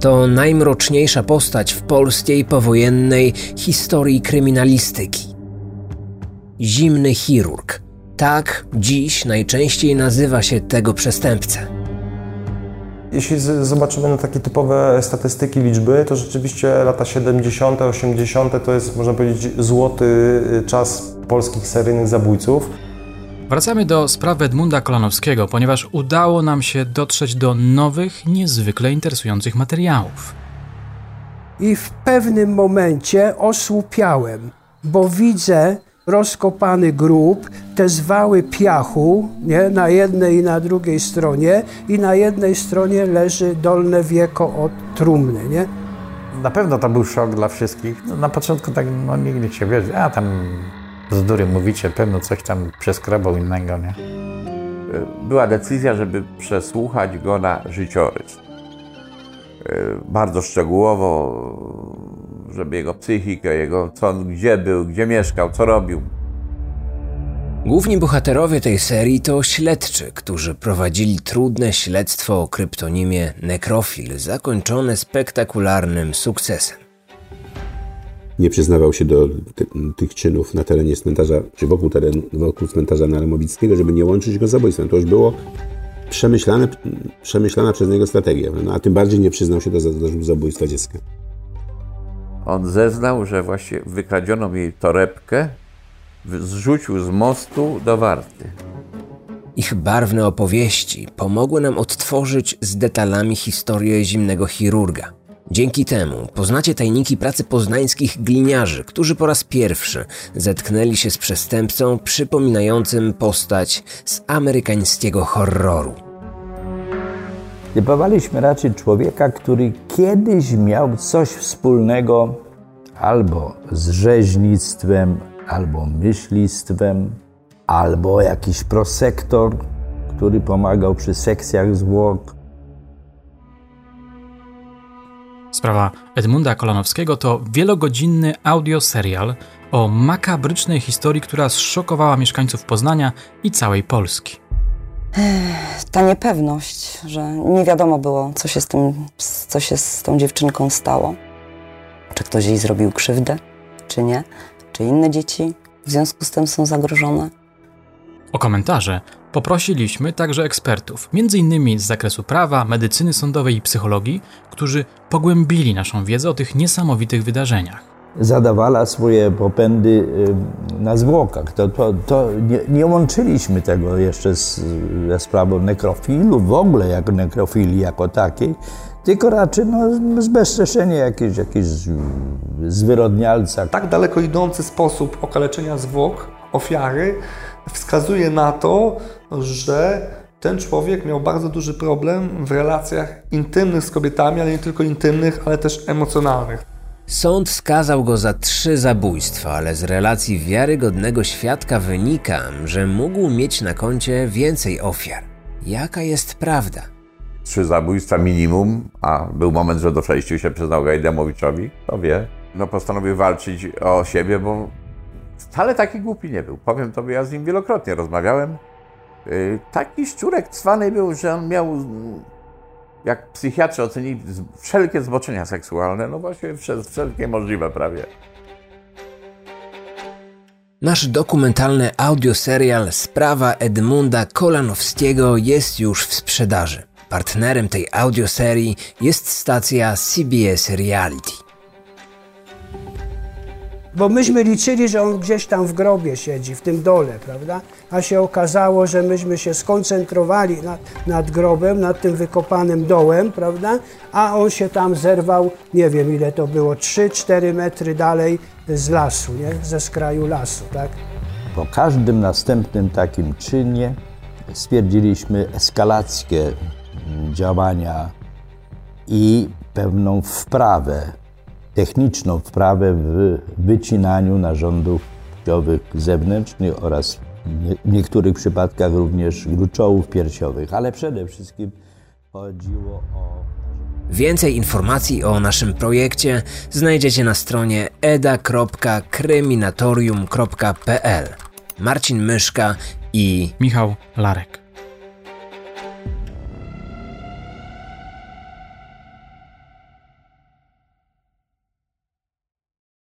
To najmroczniejsza postać w polskiej powojennej historii kryminalistyki. Zimny chirurg. Tak dziś najczęściej nazywa się tego przestępcę. Jeśli zobaczymy na takie typowe statystyki, liczby, to rzeczywiście lata 70., 80. to jest, można powiedzieć, złoty y, czas polskich seryjnych zabójców. Wracamy do sprawy Edmunda Kolanowskiego, ponieważ udało nam się dotrzeć do nowych, niezwykle interesujących materiałów. I w pewnym momencie osłupiałem, bo widzę rozkopany grób, te zwały piachu nie, na jednej i na drugiej stronie i na jednej stronie leży dolne wieko od trumny. Nie? Na pewno to był szok dla wszystkich. No, na początku tak no, nikt się wierzy, a tam bzdury mówicie, pewno coś tam przeskrobał innego, nie? Była decyzja, żeby przesłuchać go na życiorys. E, bardzo szczegółowo, żeby jego psychikę, jego co on gdzie był, gdzie mieszkał, co robił. Główni bohaterowie tej serii to śledczy, którzy prowadzili trudne śledztwo o kryptonimie Nekrofil, zakończone spektakularnym sukcesem nie przyznawał się do ty, tych czynów na terenie cmentarza, czy wokół, terenu, wokół cmentarza Narmowickiego, żeby nie łączyć go z zabójstwem. To już było przemyślane, przemyślana przez niego strategia, no, a tym bardziej nie przyznał się do, do zabójstwa dziecka. On zeznał, że właśnie wykradziono jej torebkę, zrzucił z mostu do warty. Ich barwne opowieści pomogły nam odtworzyć z detalami historię zimnego chirurga. Dzięki temu poznacie tajniki pracy poznańskich gliniarzy, którzy po raz pierwszy zetknęli się z przestępcą przypominającym postać z amerykańskiego horroru. Typowaliśmy raczej człowieka, który kiedyś miał coś wspólnego albo z rzeźnictwem, albo myślistwem, albo jakiś prosektor, który pomagał przy sekcjach zwłok Sprawa Edmunda Kolanowskiego to wielogodzinny audioserial o makabrycznej historii, która zszokowała mieszkańców Poznania i całej Polski. Ta niepewność, że nie wiadomo było, co się z, tym, co się z tą dziewczynką stało. Czy ktoś jej zrobił krzywdę, czy nie? Czy inne dzieci w związku z tym są zagrożone? O komentarze Poprosiliśmy także ekspertów, m.in. z zakresu prawa, medycyny sądowej i psychologii, którzy pogłębili naszą wiedzę o tych niesamowitych wydarzeniach. Zadawala swoje popędy y, na zwłokach. To, to, to nie, nie, łączyliśmy tego jeszcze z, ze sprawą nekrofilu, w ogóle jako nekrofilii jako takiej, tylko raczej no, zbezczeszenie jakiegoś, jakiegoś zwyrodnialca. Tak daleko idący sposób okaleczenia zwłok ofiary wskazuje na to, że ten człowiek miał bardzo duży problem w relacjach intymnych z kobietami, ale nie tylko intymnych, ale też emocjonalnych. Sąd skazał go za trzy zabójstwa, ale z relacji wiarygodnego świadka wynika, że mógł mieć na koncie więcej ofiar. Jaka jest prawda? Trzy zabójstwa minimum, a był moment, że do przejściu się przyznał Gajdamowiczowi, to wie. No postanowił walczyć o siebie, bo wcale taki głupi nie był. Powiem tobie, ja z nim wielokrotnie rozmawiałem. Y, taki szczurek cwany był, że on miał, jak psychiatrzy ocenili, wszelkie zboczenia seksualne, no właśnie wszelkie możliwe prawie. Nasz dokumentalny audioserial Sprawa Edmunda Kolanowskiego jest już w sprzedaży. Partnerem tej audioserii jest stacja CBS Reality. Bo myśmy liczyli, że on gdzieś tam w grobie siedzi, w tym dole, prawda? A się okazało, że myśmy się skoncentrowali nad, nad grobem, nad tym wykopanym dołem, prawda? A on się tam zerwał, nie wiem ile to było, 3-4 metry dalej z lasu, nie? Ze skraju lasu, tak? Po każdym następnym takim czynie stwierdziliśmy eskalację działania i pewną wprawę techniczną wprawę w wycinaniu narządów płciowych zewnętrznych oraz w niektórych przypadkach również gruczołów piersiowych, ale przede wszystkim chodziło o. Więcej informacji o naszym projekcie znajdziecie na stronie eda.kryminatorium.pl. Marcin Myszka i Michał Larek.